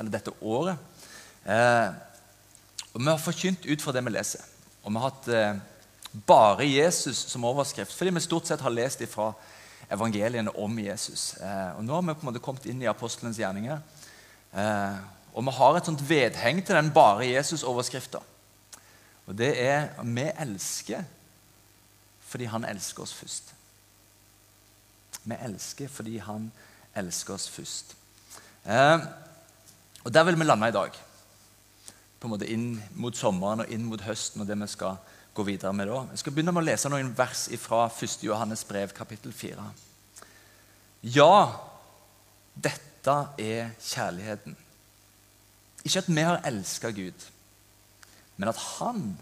eller dette året. Eh, og Vi har forkynt ut fra det vi leser. Og vi har hatt eh, 'Bare Jesus' som overskrift, fordi vi stort sett har lest fra evangeliene om Jesus. Eh, og Nå har vi på en måte kommet inn i apostelens gjerninger. Eh, og vi har et sånt vedheng til den 'Bare Jesus'-overskrifta. Og det er 'Vi elsker fordi han elsker oss først'. Vi elsker fordi han elsker oss først. Eh, og Der vil vi lande i dag. På en måte Inn mot sommeren og inn mot høsten og det vi skal gå videre med da. Jeg skal begynne med å lese noen vers fra 1. Johannes brev, kapittel 4. Ja, dette er kjærligheten. Ikke at vi har elska Gud, men at Han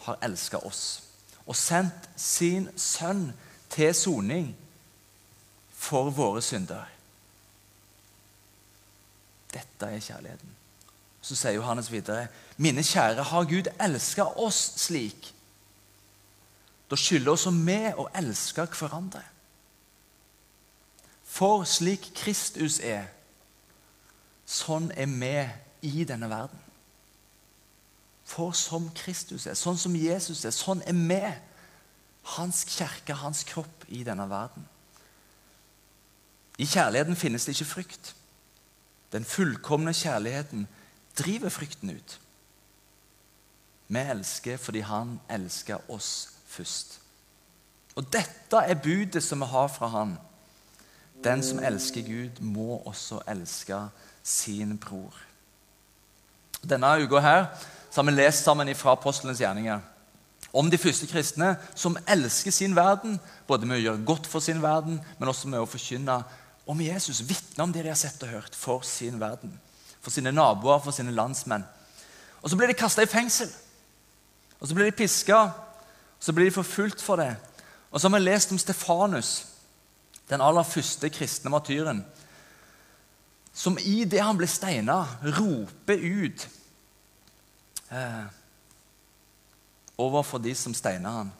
har elska oss og sendt sin sønn til soning for våre synder. Dette er kjærligheten. Så sier Johannes videre.: Mine kjære, har Gud elska oss slik? Da skylder også vi å elske hverandre. For slik Kristus er, sånn er vi i denne verden. For som Kristus er, sånn som Jesus er, sånn er vi. Hans kirke, hans kropp i denne verden. I kjærligheten finnes det ikke frykt. Den fullkomne kjærligheten driver frykten ut. Vi elsker fordi han elsker oss først. Og dette er budet som vi har fra han. Den som elsker Gud, må også elske sin bror. Denne uka her har vi lest sammen fra apostlenes gjerninger om de første kristne som elsker sin verden, både med å gjøre godt for sin verden, men også med å forkynne om Jesus, vitne om det de har sett og hørt, for sin verden. For sine naboer, for sine landsmenn. Og Så blir de kasta i fengsel. Og Så blir de piska. Og så blir de forfulgt for det. Og så har vi lest om Stefanus, den aller første kristne martyren, som i det han ble steina, roper ut eh, overfor de som steina han.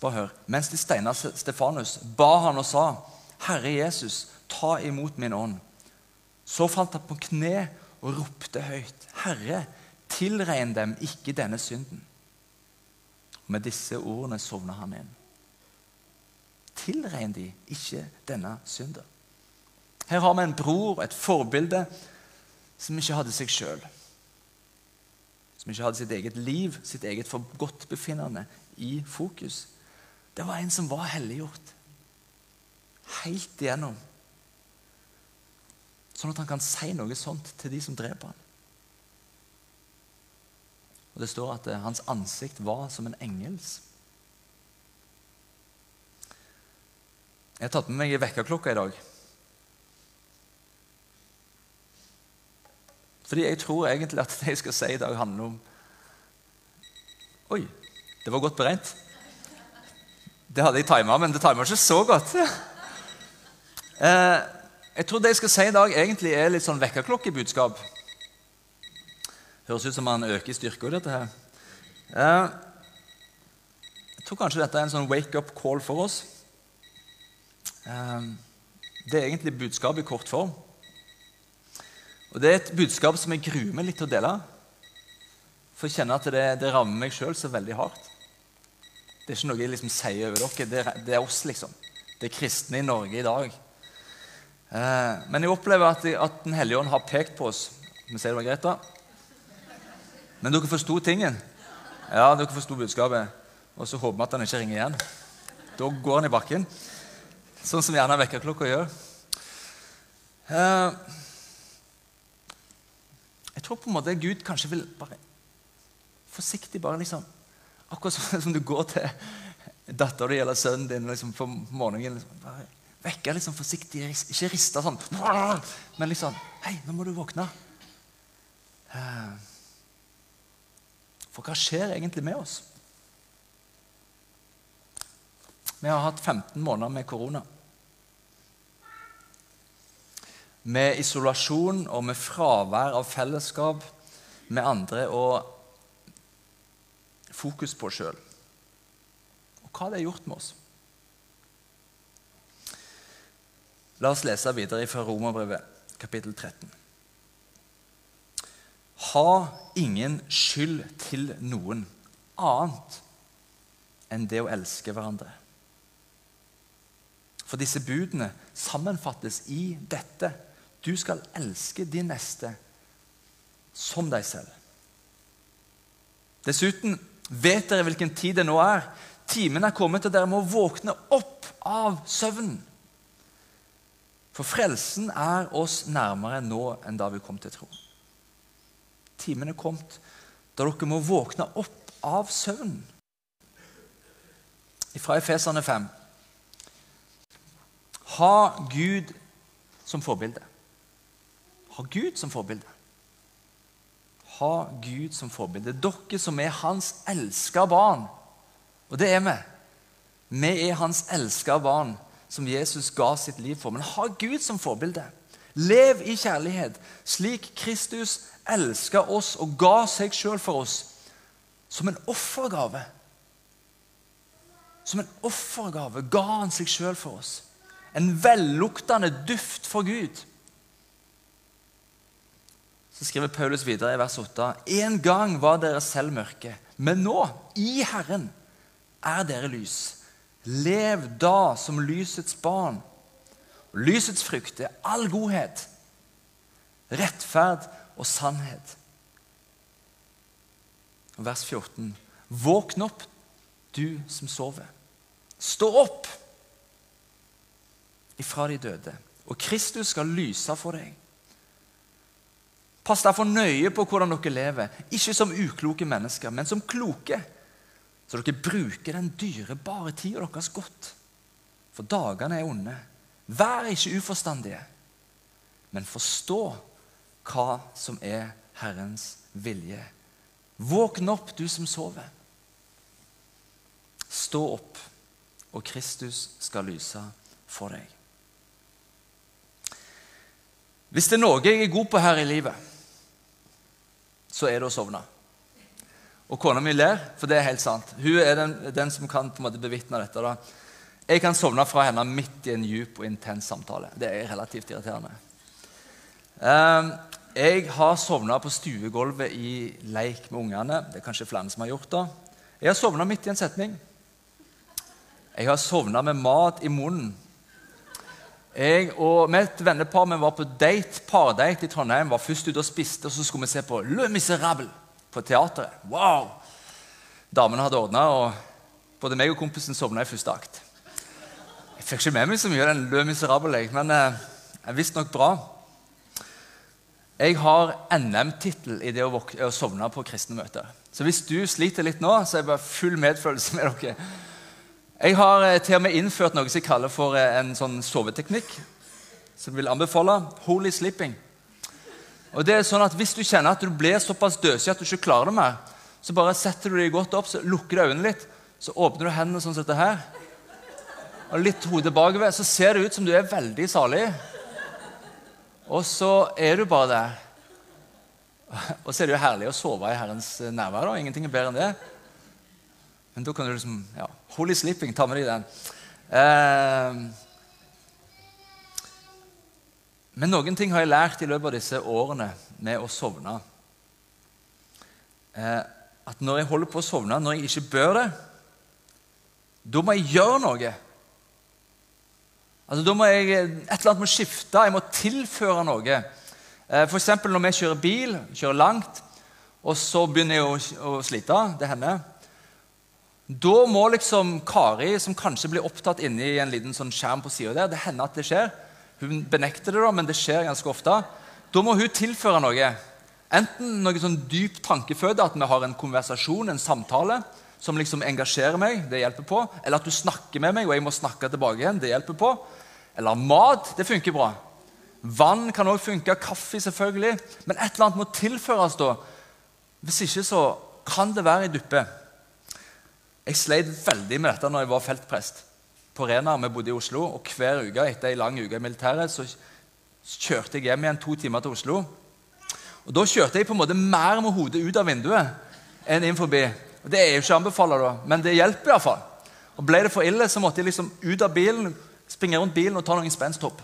Bare hør. Mens de steina Stefanus, ba han og sa 'Herre Jesus, ta imot min ånd.' Så falt han på kne og ropte høyt, 'Herre, tilregn dem ikke denne synden.' Og Med disse ordene sovna han inn. Tilregn de ikke denne synden. Her har vi en bror, et forbilde, som ikke hadde seg sjøl. Som ikke hadde sitt eget liv, sitt eget forgodtbefinnende i fokus. Det var en som var helliggjort helt igjennom. Sånn at han kan si noe sånt til de som dreper ham. Og Det står at eh, hans ansikt var som en engels. Jeg har tatt med meg ei vekkerklokke i dag. Fordi jeg tror egentlig at det jeg skal si i dag, handler om Oi, det var godt beregnet. Det hadde jeg tima, men det tima ikke så godt. Eh, jeg tror det jeg skal si i dag, egentlig er litt sånn vekkerklokkebudskap. Høres ut som man øker i styrke dette her. Eh, jeg tror kanskje dette er en sånn wake-up call for oss. Eh, det er egentlig budskap i kort form. Og Det er et budskap som jeg gruer meg litt til å dele. For jeg kjenner at det, det rammer meg sjøl så veldig hardt. Det er ikke noe jeg liksom sier over dere. Det er, det er oss, liksom. Det er kristne i Norge i dag. Eh, men jeg opplever at, at Den hellige ånd har pekt på oss. Vi sier det var greit, da. Men dere forsto tingen. Ja, dere forsto budskapet. Og så håper vi at han ikke ringer igjen. Da går han i bakken. Sånn som gjerne vekkerklokka gjør. Eh, jeg tror på en måte Gud kanskje vil bare forsiktig bare liksom Akkurat som, du går til dattera di eller sønnen din liksom, på morgenen. Liksom, bare Vekke sånn forsiktig, ikke riste sånn, men liksom Hei, nå må du våkne. Eh, for hva skjer egentlig med oss? Vi har hatt 15 måneder med korona. Med isolasjon og med fravær av fellesskap med andre og fokus på oss sjøl. Og hva det har gjort med oss. La oss lese videre fra Romerbrevet, kapittel 13. Ha ingen skyld til noen annet enn det å elske hverandre. For disse budene sammenfattes i dette. Du skal elske din neste som deg selv. Dessuten vet dere hvilken tid det nå er. Timen er kommet, og dere må våkne opp av søvnen. For frelsen er oss nærmere nå enn da vi kom til tro. Timen er kommet da dere må våkne opp av søvnen. Fra Efeserne 5. Ha Gud som forbilde. Ha Gud som forbilde. Ha Gud som forbilde. Dere som er hans elska barn. Og det er vi. Vi er hans elska barn som Jesus ga sitt liv for. Men ha Gud som forbilde. Lev i kjærlighet, slik Kristus elska oss og ga seg sjøl for oss som en offergave. Som en offergave ga han seg sjøl for oss. En velluktende duft for Gud. Så skriver Paulus videre i vers 8.: En gang var dere selv mørke, men nå, i Herren, er dere lys. Lev da som lysets barn. Lysets frukt er all godhet, rettferd og sannhet. Vers 14. Våkn opp, du som sover. Stå opp ifra de døde, og Kristus skal lyse for deg. Pass derfor nøye på hvordan dere lever, ikke som ukloke mennesker, men som kloke så dere bruker den dyrebare tida deres godt. For dagene er onde. Vær ikke uforstandige, men forstå hva som er Herrens vilje. Våkn opp, du som sover. Stå opp, og Kristus skal lyse for deg. Hvis det er noe jeg er god på her i livet, så er det å sovne. Og kona mi ler, for det er helt sant. Hun er den, den som kan på en måte bevitne dette. da. Jeg kan sovne fra henne midt i en djup og intens samtale. Det er relativt irriterende. Um, jeg har sovna på stuegulvet i leik med ungene. Det er kanskje flere som har gjort det. Jeg har sovna midt i en setning. Jeg har sovna med mat i munnen. Jeg og mitt vennepar vi var på date, pardate i Trondheim. var først ute og spiste, og så skulle vi se på Le Miserable på teateret. Wow! Damene hadde ordna, og både meg og kompisen sovna i første akt. Jeg fikk ikke med meg så mye av den Le Miserable, men eh, jeg visste nok bra. Jeg har NM-tittel i det å, å, sovne på kristne møter. Så hvis du sliter litt nå, så er jeg bare full medfølelse med dere. Jeg har eh, til og med innført noe som jeg kaller for eh, en sånn soveteknikk. Som jeg vil anbefale. Holy sleeping. Og det er sånn at Hvis du kjenner at du blir såpass døsig at du ikke klarer det mer, så bare setter du deg godt opp, så lukker du øynene litt, så åpner du hendene sånn som dette her. Og litt hodet bakover. Så ser det ut som du er veldig salig. Og så er du bare der. Og så er det jo herlig å sove i Herrens nærvær. da, Ingenting er bedre enn det. Men da kan du liksom ja, Holy sleeping, ta med deg den. Eh, men noen ting har jeg lært i løpet av disse årene med å sovne. Eh, at når jeg holder på å sovne, når jeg ikke bør det, da må jeg gjøre noe. Altså, Da må jeg, et eller annet må skifte, jeg må tilføre noe. Eh, F.eks. når vi kjører bil, kjører langt, og så begynner jeg å, å slite. Det hender. Da må liksom Kari, som kanskje blir opptatt inni en liten sånn skjerm på sida der Det hender at det skjer. Hun benekter det, da, men det skjer ganske ofte. Da må hun tilføre noe. Enten noe sånn dyp tankeføde, at vi har en konversasjon, en samtale, som liksom engasjerer meg, det hjelper på. Eller at du snakker med meg, og jeg må snakke tilbake igjen. det hjelper på. Eller mat. Det funker bra. Vann kan òg funke. Kaffe, selvfølgelig. Men et eller annet må tilføres da. Hvis ikke så kan det være i duppe. Jeg sleit veldig med dette når jeg var feltprest på Rena. Vi bodde i Oslo, og Hver uke etter ei lang uke i militæret så kjørte jeg hjem igjen to timer til Oslo. Og Da kjørte jeg på en måte mer med hodet ut av vinduet enn inn forbi. Og Det er jo ikke anbefalt, da, men det hjelper iallfall. Og Ble det for ille, så måtte jeg liksom ut av bilen, springe rundt bilen og ta noen spensthopp.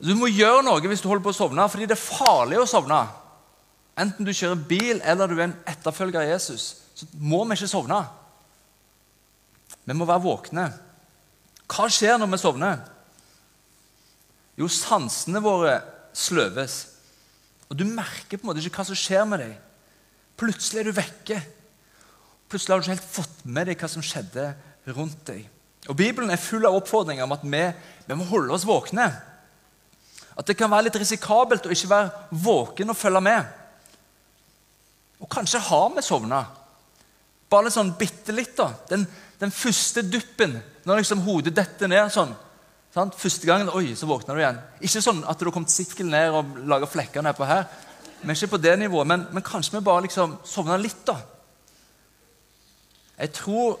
Du må gjøre noe hvis du holder på å sovne, fordi det er farlig å sovne. Enten du kjører bil eller du er en etterfølger av Jesus, så må vi ikke sovne. Vi må være våkne. Hva skjer når vi sovner? Jo, sansene våre sløves. Og du merker på en måte ikke hva som skjer med deg. Plutselig er du vekke. Plutselig har du ikke helt fått med deg hva som skjedde rundt deg. Og Bibelen er full av oppfordringer om at vi, vi må holde oss våkne. At det kan være litt risikabelt å ikke være våken og følge med. Og kanskje har vi sovna. Bare litt sånn bitte litt. da. Den, den første duppen, når liksom hodet detter ned sånn. Sant? Første gangen oi, så våkner du igjen. Ikke sånn at du har kommet sikkel ned og laga flekker nedpå her. Men ikke på det nivået. Men, men kanskje vi bare liksom sovna litt, da. Jeg tror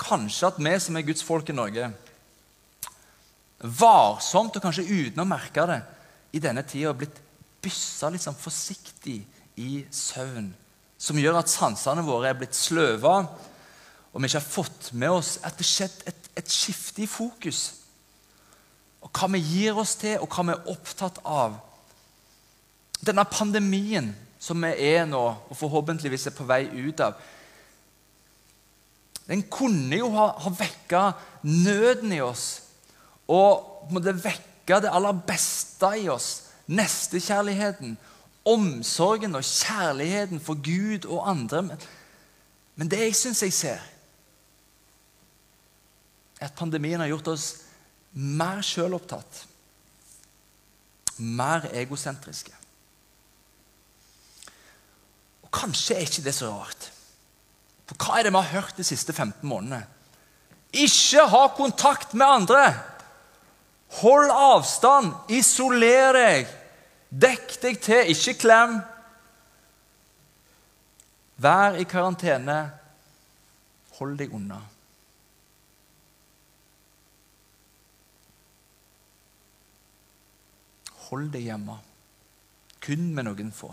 kanskje at vi som er Guds folk i Norge, varsomt og kanskje uten å merke det, i denne tida har blitt byssa litt sånn forsiktig i søvn. Som gjør at sansene våre er blitt sløva, og vi ikke har fått med oss at det skjedde et, et skifte i fokus. Og hva vi gir oss til, og hva vi er opptatt av. Denne pandemien som vi er nå, og forhåpentligvis er på vei ut av, den kunne jo ha, ha vekka nøden i oss og måtte vekke det aller beste i oss. Nestekjærligheten, omsorgen og kjærligheten for Gud og andre. Men, det jeg syns jeg ser, er at pandemien har gjort oss mer sjølopptatt, mer egosentriske. Og Kanskje er ikke det så rart. For hva er det vi har hørt de siste 15 månedene? Ikke ha kontakt med andre! Hold avstand! Isoler deg! Dekk deg til, ikke klem. Vær i karantene. Hold deg unna. Hold deg hjemme. Kun med noen få.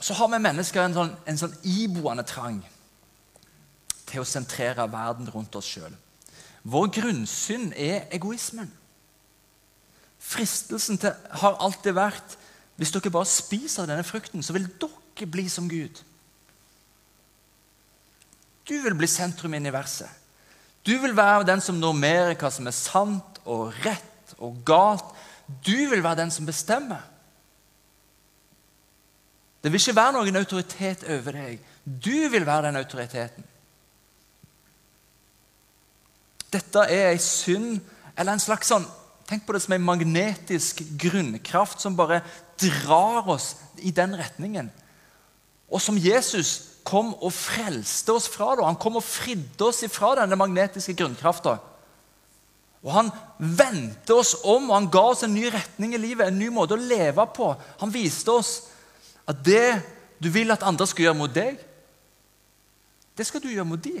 Så har vi mennesker en sånn, en sånn iboende trang til å sentrere verden rundt oss sjøl. Vår grunnsynd er egoismen. Fristelsen til, har alltid vært hvis dere bare spiser denne frukten, så vil dere bli som Gud. Du vil bli sentrum i universet. Du vil være den som normerer hva som er sant og rett og galt. Du vil være den som bestemmer. Det vil ikke være noen autoritet over deg. Du vil være den autoriteten. Dette er ei synd, eller en slags sånn Tenk på det som en magnetisk grunnkraft som bare drar oss i den retningen. Og som Jesus kom og frelste oss fra. det. Han kom og fridde oss fra denne magnetiske grunnkrafta. Og Han vendte oss om, og han ga oss en ny retning i livet, en ny måte å leve på. Han viste oss at det du vil at andre skal gjøre mot deg, det skal du gjøre mot de.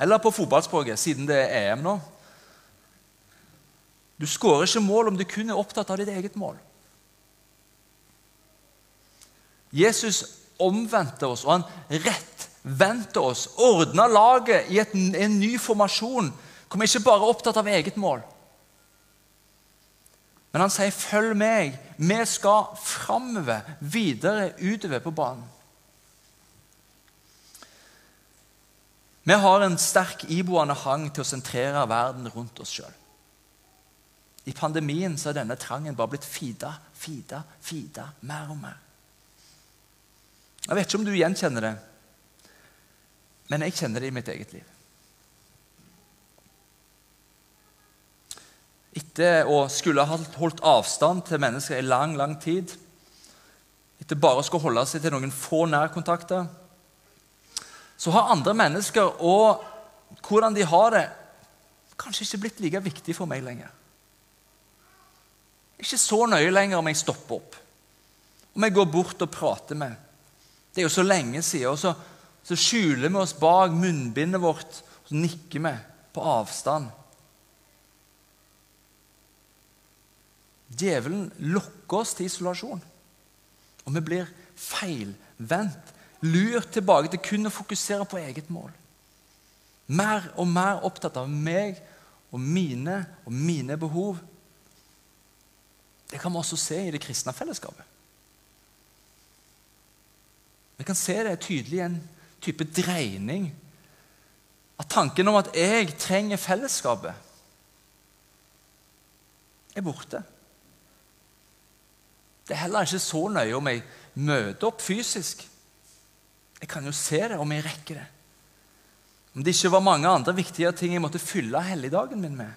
Eller på fotballspråket, siden det er EM nå. Du skårer ikke mål om du kun er opptatt av ditt eget mål. Jesus omvendte oss, og han rettvendte oss, ordna laget i et, en ny formasjon hvor vi ikke bare er opptatt av eget mål. Men han sier, 'Følg meg. Vi skal framover, videre utover på banen.' Vi har en sterk iboende hang til å sentrere verden rundt oss sjøl. I pandemien så er denne trangen bare blitt fida, fida, fida mer og mer. Jeg vet ikke om du gjenkjenner det, men jeg kjenner det i mitt eget liv. Etter å skulle ha holdt avstand til mennesker i lang, lang tid, etter bare å skulle holde seg til noen få nærkontakter, så har andre mennesker og hvordan de har det, kanskje ikke blitt like viktig for meg lenger. Ikke så nøye lenger om jeg stopper opp, om jeg går bort og prater med. Det er jo så lenge siden. og så, så skjuler vi oss bak munnbindet vårt og så nikker vi på avstand. Djevelen lokker oss til isolasjon. Og vi blir feilvendt, lurt tilbake til kun å fokusere på eget mål. Mer og mer opptatt av meg og mine og mine behov. Det kan vi også se i det kristne fellesskapet. Vi kan se det tydelig i en type dreining av tanken om at jeg trenger fellesskapet, er borte. Det er heller ikke så nøye om jeg møter opp fysisk. Jeg kan jo se det om jeg rekker det. Om det ikke var mange andre viktige ting jeg måtte fylle helligdagen min med.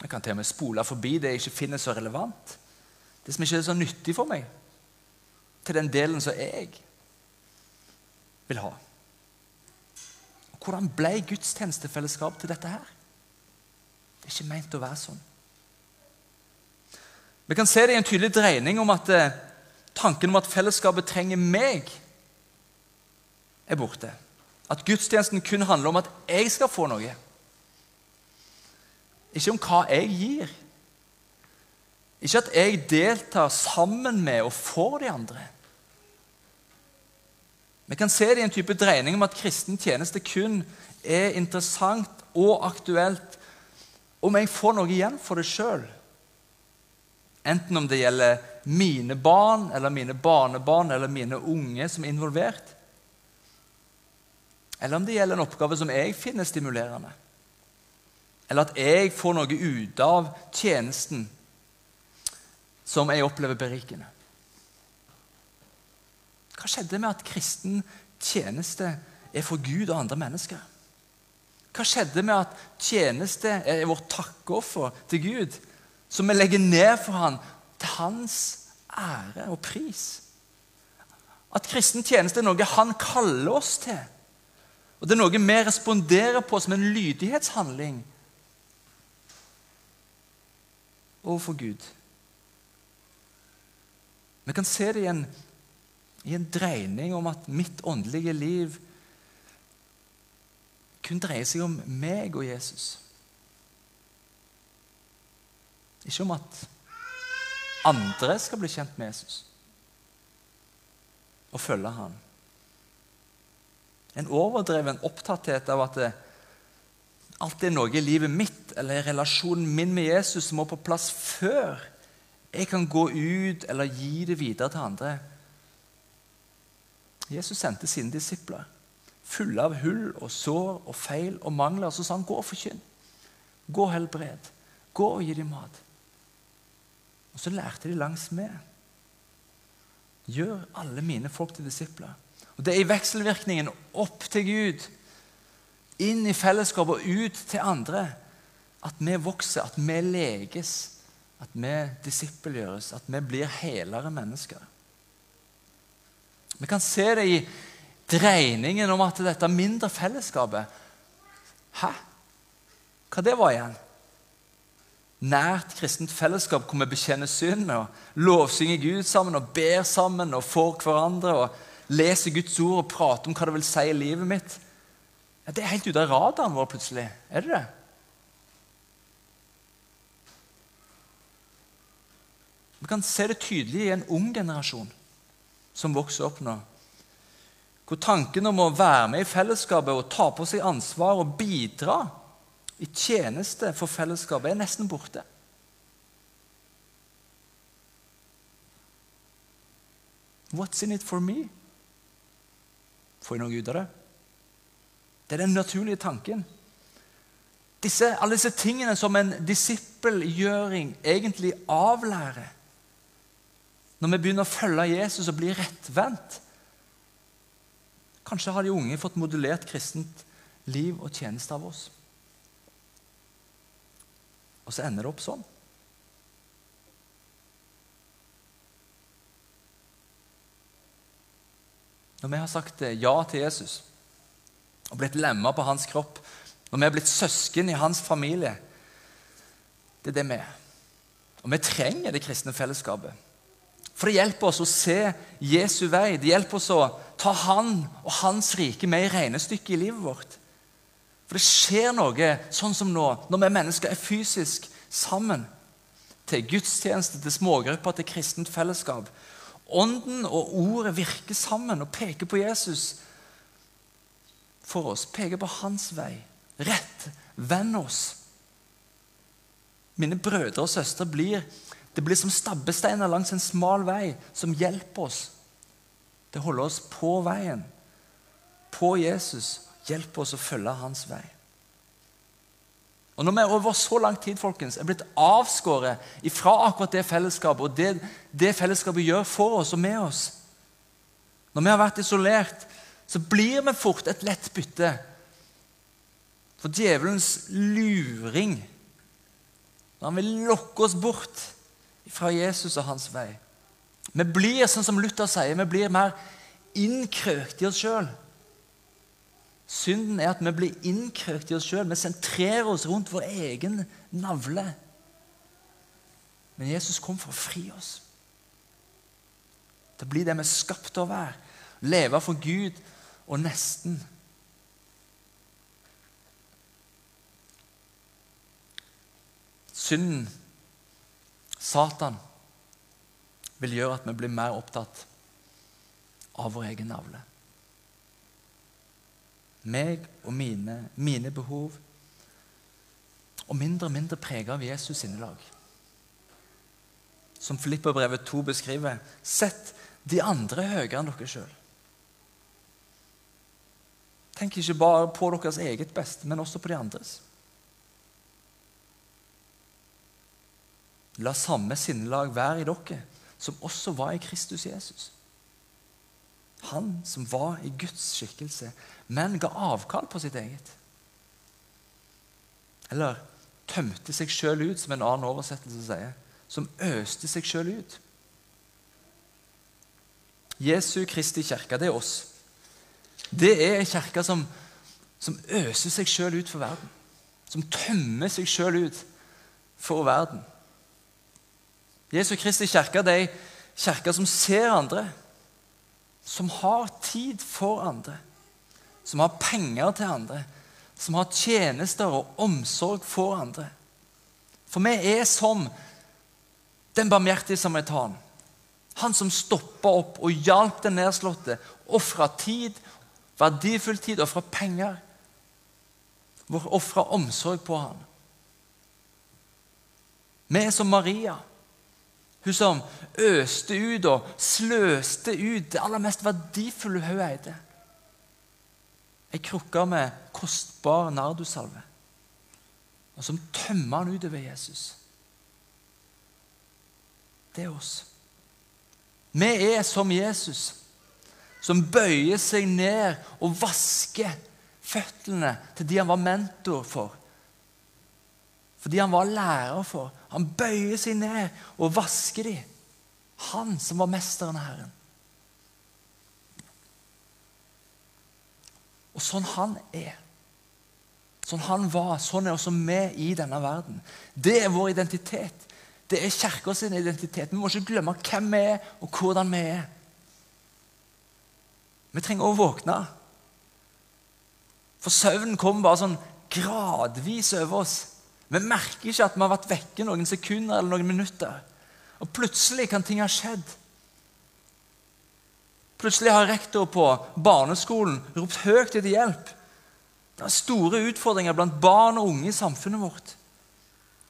Jeg kan til og med spole forbi det jeg ikke finner så relevant. Det som ikke er så nyttig for meg. Til den delen som jeg vil ha. Og hvordan ble gudstjenestefellesskap til dette her? Det er ikke meint å være sånn. Vi kan se det i en tydelig dreining om at eh, tanken om at fellesskapet trenger meg, er borte. At gudstjenesten kun handler om at jeg skal få noe. Ikke om hva jeg gir. Ikke at jeg deltar sammen med og for de andre. Vi kan se det i en type dreining om at kristen tjeneste kun er interessant og aktuelt om jeg får noe igjen for det sjøl. Enten om det gjelder mine barn, eller mine barnebarn eller mine unge som er involvert. Eller om det gjelder en oppgave som jeg finner stimulerende. Eller at jeg får noe ut av tjenesten som jeg opplever berikende. Hva skjedde med at kristen tjeneste er for Gud og andre mennesker? Hva skjedde med at tjeneste er vårt takkeoffer til Gud? som vi legger ned for ham til hans ære og pris. At kristen tjeneste er noe han kaller oss til. Og det er noe vi responderer på som en lydighetshandling overfor Gud. Vi kan se det i en, i en dreining om at mitt åndelige liv kun dreier seg om meg og Jesus. Ikke om at andre skal bli kjent med Jesus og følge ham. En overdreven opptatthet av at det alltid er noe i livet mitt eller relasjonen min med Jesus som må på plass før jeg kan gå ut eller gi det videre til andre. Jesus sendte sine disipler fulle av hull og sår og feil og mangler. Så sa han, 'Gå og forkynn. Gå og helbred. Gå og gi dem mat.' Og så lærte de langs med. Gjør alle mine folk til disipler. Og Det er i vekselvirkningen opp til Gud, inn i fellesskapet og ut til andre at vi vokser, at vi leges, at vi disippelgjøres, at vi blir helere mennesker. Vi kan se det i dreiningen om at dette mindre fellesskapet Hæ? Hva det var igjen? nært kristent fellesskap hvor vi bekjenner synd og lovsynger Gud sammen og ber sammen og får hverandre og leser Guds ord og prater om hva det vil si i livet mitt. Ja, det er helt ute av radaren vår plutselig. Er det det? Vi kan se det tydelig i en ung generasjon som vokser opp nå. Hvor tanken om å være med i fellesskapet og ta på seg ansvar og bidra i tjeneste for fellesskapet er nesten borte. What's in it for me? Får jeg noe ut av det? Det er den naturlige tanken. Disse, alle disse tingene som en disippelgjøring egentlig avlærer når vi begynner å følge Jesus og bli rettvendt. Kanskje har de unge fått modulert kristent liv og tjeneste av oss. Og så ender det opp sånn. når vi har sagt eh, ja til Jesus og blitt lemma på hans kropp, når vi har blitt søsken i hans familie Det er det vi er. Og vi trenger det kristne fellesskapet. For det hjelper oss å se Jesu vei. Det hjelper oss å ta Han og Hans rike med i regnestykket i livet vårt. For det skjer noe sånn som nå, når vi mennesker er fysisk sammen. Til gudstjeneste, til smågrupper, til kristent fellesskap. Ånden og ordet virker sammen og peker på Jesus for oss. Peker på hans vei. Rett. Venn oss. Mine brødre og søstre blir det blir som stabbesteiner langs en smal vei som hjelper oss. Det holder oss på veien, på Jesus. Hjelper oss å følge hans vei. Og Når vi over så lang tid folkens, er blitt avskåret fra akkurat det fellesskapet, og det, det fellesskapet gjør for oss og med oss Når vi har vært isolert, så blir vi fort et lett bytte for djevelens luring. Når han vil lokke oss bort fra Jesus og hans vei. Vi blir, sånn som Luther sier, vi blir mer innkrøkt i oss sjøl. Synden er at vi blir innkrøkt i oss sjøl. Vi sentrerer oss rundt vår egen navle. Men Jesus kom for å fri oss. Det blir det vi er skapt til å være. Leve for Gud og nesten. Synden, Satan, vil gjøre at vi blir mer opptatt av vår egen navle meg og mine, mine behov. Og mindre og mindre prega av Jesus sinnelag. Som Filippabrevet 2 beskriver, sett de andre høyere enn dere sjøl. Tenk ikke bare på deres eget beste, men også på de andres. La samme sinnelag være i dere som også var i Kristus Jesus. Han som var i Guds skikkelse, men ga avkall på sitt eget. Eller tømte seg sjøl ut, som en annen oversettelse sier. Som øste seg sjøl ut. Jesu Kristi kirke, det er oss. Det er ei kirke som, som, øser seg sjøl ut for verden. Som tømmer seg sjøl ut for verden. Jesu Kristi kirke er ei kirke som ser andre som har tid for andre, som har penger til andre, som har tjenester og omsorg for andre. For vi er som den barmhjertige samaritan. Han som stoppa opp og hjalp den nedslåtte, ofra tid, verdifull tid, ofra penger. Ofra omsorg på han. Vi er som Maria. Hun som øste ut og sløste ut det aller mest verdifulle hun eide. Ei krukke med kostbar nardosalve. Og som tømmer han utover Jesus. Det er oss. Vi er som Jesus, som bøyer seg ned og vasker føttene til de han var mentor for. Fordi han var lærer for. Han bøyer seg ned og vasker dem. Han som var mesteren og Herren. Og sånn han er, sånn han var, sånn er også vi i denne verden. Det er vår identitet. Det er kirka sin identitet. Vi må ikke glemme hvem vi er, og hvordan vi er. Vi trenger å våkne. For søvnen kommer bare sånn gradvis over oss. Vi merker ikke at vi har vært vekke noen sekunder eller noen minutter. Og plutselig kan ting ha skjedd. Plutselig har rektor på barneskolen ropt høyt etter hjelp. Det er store utfordringer blant barn og unge i samfunnet vårt.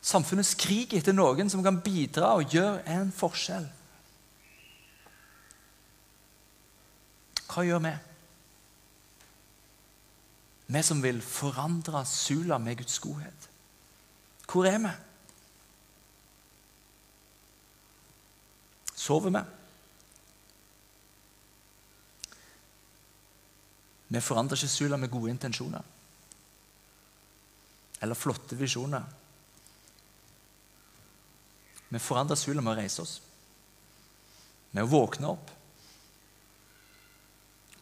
Samfunnet skriker etter noen som kan bidra og gjøre en forskjell. Hva gjør vi? Vi som vil forandre Sula med Guds godhet. Hvor er vi? Sover vi? Vi forandrer ikke Sula med gode intensjoner eller flotte visjoner. Vi forandrer Sula med å reise oss, med å våkne opp.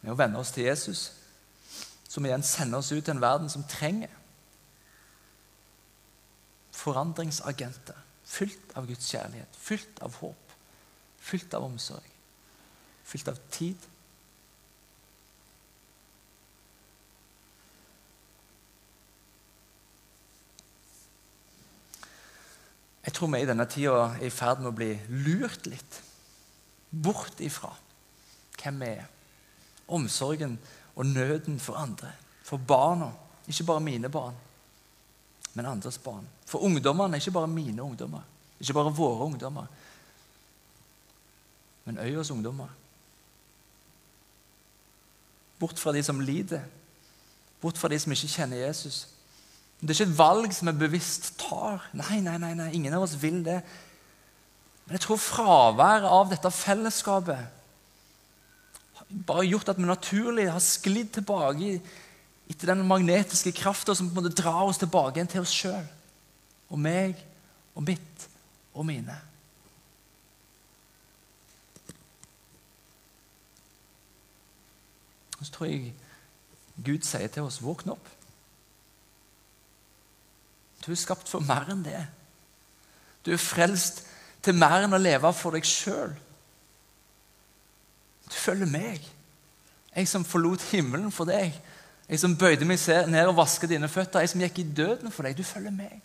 med å venne oss til Jesus, som igjen sender oss ut til en verden som trenger forandringsagenter. Fylt av Guds kjærlighet, fylt av håp, fylt av omsorg, fylt av tid. Jeg tror vi i denne tida er i ferd med å bli lurt litt bort ifra hvem vi er. Omsorgen og nøden for andre, for barna. Ikke bare mine barn, men andres barn. For ungdommene, ikke bare mine ungdommer, ikke bare våre ungdommer, men øyas ungdommer. Bort fra de som lider, bort fra de som ikke kjenner Jesus. Det er ikke et valg som vi bevisst tar. Nei, nei, nei, nei, ingen av oss vil det. Men jeg tror fraværet av dette fellesskapet bare gjort at vi naturlig har sklidd tilbake etter den magnetiske krafta som på en måte drar oss tilbake igjen til oss sjøl. Og meg og mitt og mine. Og så tror jeg Gud sier til oss våkn opp. Du er skapt for mer enn det. Du er frelst til mer enn å leve for deg sjøl. Du følger meg. Jeg som forlot himmelen for deg. Jeg som bøyde meg ned og vasket dine føtter. Jeg som gikk i døden for deg. Du følger meg.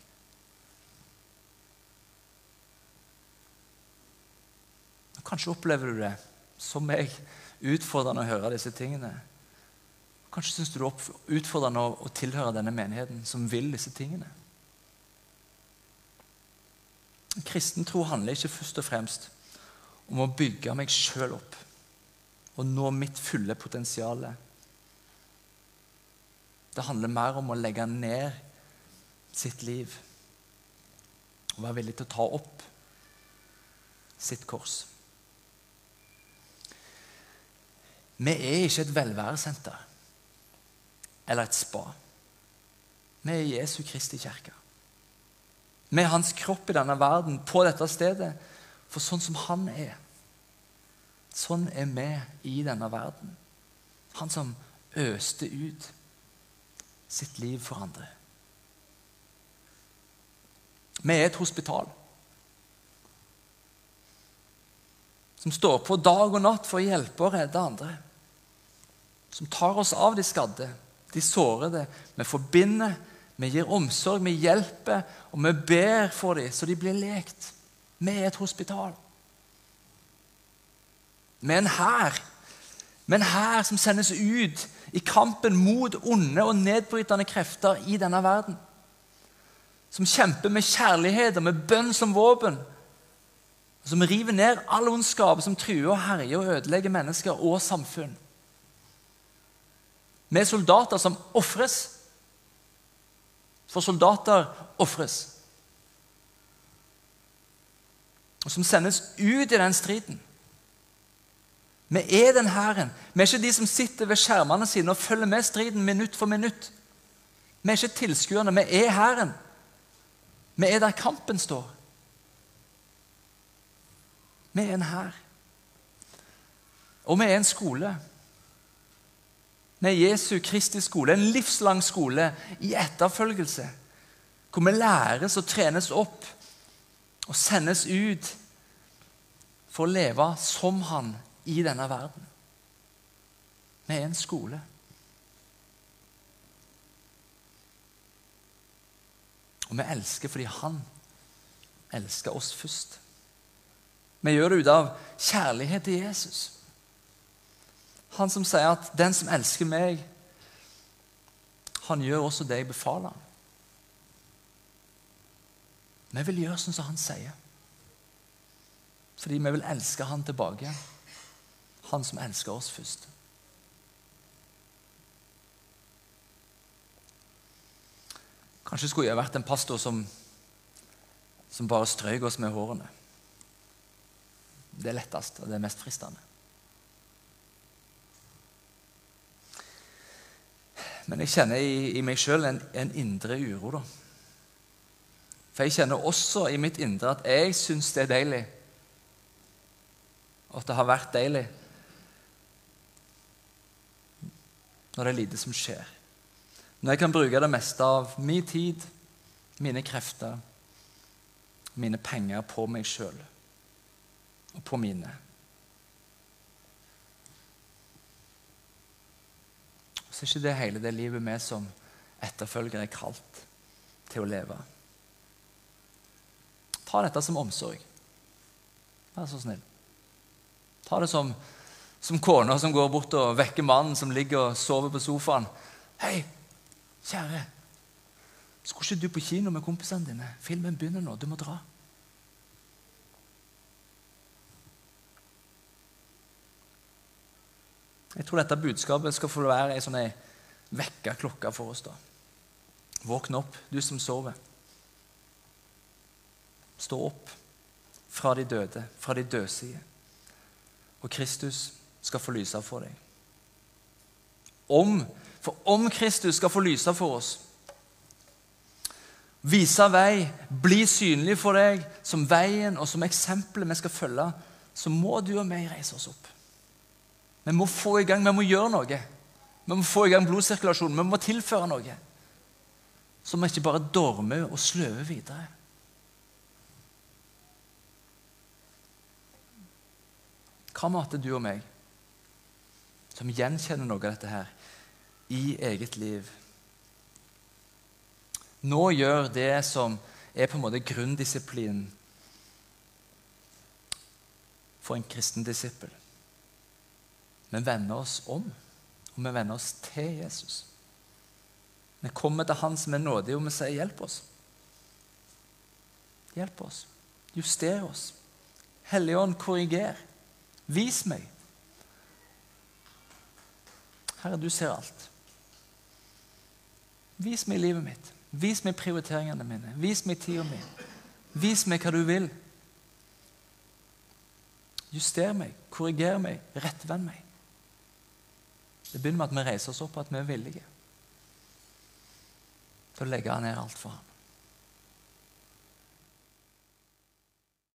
Kanskje opplever du det som meg utfordrende å høre disse tingene. Kanskje syns du det er utfordrende å tilhøre denne menigheten som vil disse tingene. Kristen tro handler ikke først og fremst om å bygge meg sjøl opp og nå mitt fulle potensial. Det handler mer om å legge ned sitt liv og være villig til å ta opp sitt kors. Vi er ikke et velværesenter eller et spa. Vi er Jesu Kristi kirke er hans kropp i denne verden, på dette stedet. For sånn som han er, sånn er vi i denne verden. Han som øste ut sitt liv for andre. Vi er et hospital som står på dag og natt for å hjelpe og redde andre. Som tar oss av de skadde, de sårede. Vi forbinder vi gir omsorg, vi hjelper, og vi ber for dem så de blir lekt. Vi er et hospital. Vi er en hær. Vi her som sendes ut i kampen mot onde og nedbrytende krefter i denne verden. Som kjemper med kjærlighet og med bønn som våpen. Som river ned all ondskap som truer og herjer og ødelegger mennesker og samfunn. Er soldater som ofres for soldater ofres. Og som sendes ut i den striden. Vi er den hæren. Vi er ikke de som sitter ved skjermene sine og følger med striden minutt for minutt. Vi er ikke tilskuerne, vi er hæren. Vi er der kampen står. Vi er en hær. Og vi er en skole Vi er Jesu Kristi skole, en livslang skole i etterfølgelse. Hvor vi læres og trenes opp og sendes ut for å leve som han i denne verden. Vi er en skole. Og vi elsker fordi han elsker oss først. Vi gjør det ut av kjærlighet til Jesus. Han som sier at 'den som elsker meg, han gjør også det jeg befaler ham'. Vi vil gjøre sånn som han sier. Fordi vi vil elske han tilbake. Han som elsker oss først. Kanskje skulle jeg vært en pastor som, som bare strøyk oss med hårene. Det er lettest, og det er mest fristende. Men jeg kjenner i, i meg sjøl en, en, indre uro. da. For jeg kjenner også i mitt indre at jeg syns det er deilig. Og at det har vært deilig. Når det er lite som skjer. Når jeg kan bruke det meste av min tid, mine krefter, mine penger på meg sjøl og på mine. Så er ikke det hele det livet vi som etterfølgere er kalt til å leve. Ta dette som omsorg. Vær så snill. Ta det som, som kona som går bort og vekker mannen som ligger og sover på sofaen. 'Hei, kjære. Skulle ikke du på kino med kompisene dine? Filmen begynner nå. Du må dra.' Jeg tror dette budskapet skal få være ei sånn vekkerklokke for oss. da. Våkne opp, du som sover. Stå opp fra de døde, fra de dødsige. Og Kristus skal få lyse for deg. Om, for om Kristus skal få lyse for oss, vise vei, bli synlig for deg som veien og som eksempelet vi skal følge, så må du og meg reise oss opp. Vi må få i gang, vi må gjøre noe. Vi må få i gang blodsirkulasjonen, vi må tilføre noe. Så vi ikke bare dormer og sløver videre. Hva med at du og meg, som gjenkjenner noe av dette her i eget liv, nå gjør det som er på en måte grunndisiplinen for en kristen disippel? Vi vender oss om, og vi vender oss til Jesus. Vi kommer til Han som er nådig, og vi sier 'hjelp oss'. Hjelp oss. Juster oss. Helligånd, korriger. Vis meg. Herre, du ser alt. Vis meg livet mitt. Vis meg prioriteringene mine. Vis meg tida mi. Vis meg hva du vil. Juster meg, korriger meg, rettvend meg. Det begynner med at vi reiser oss opp, og at vi er villige til å legge ned alt for ham.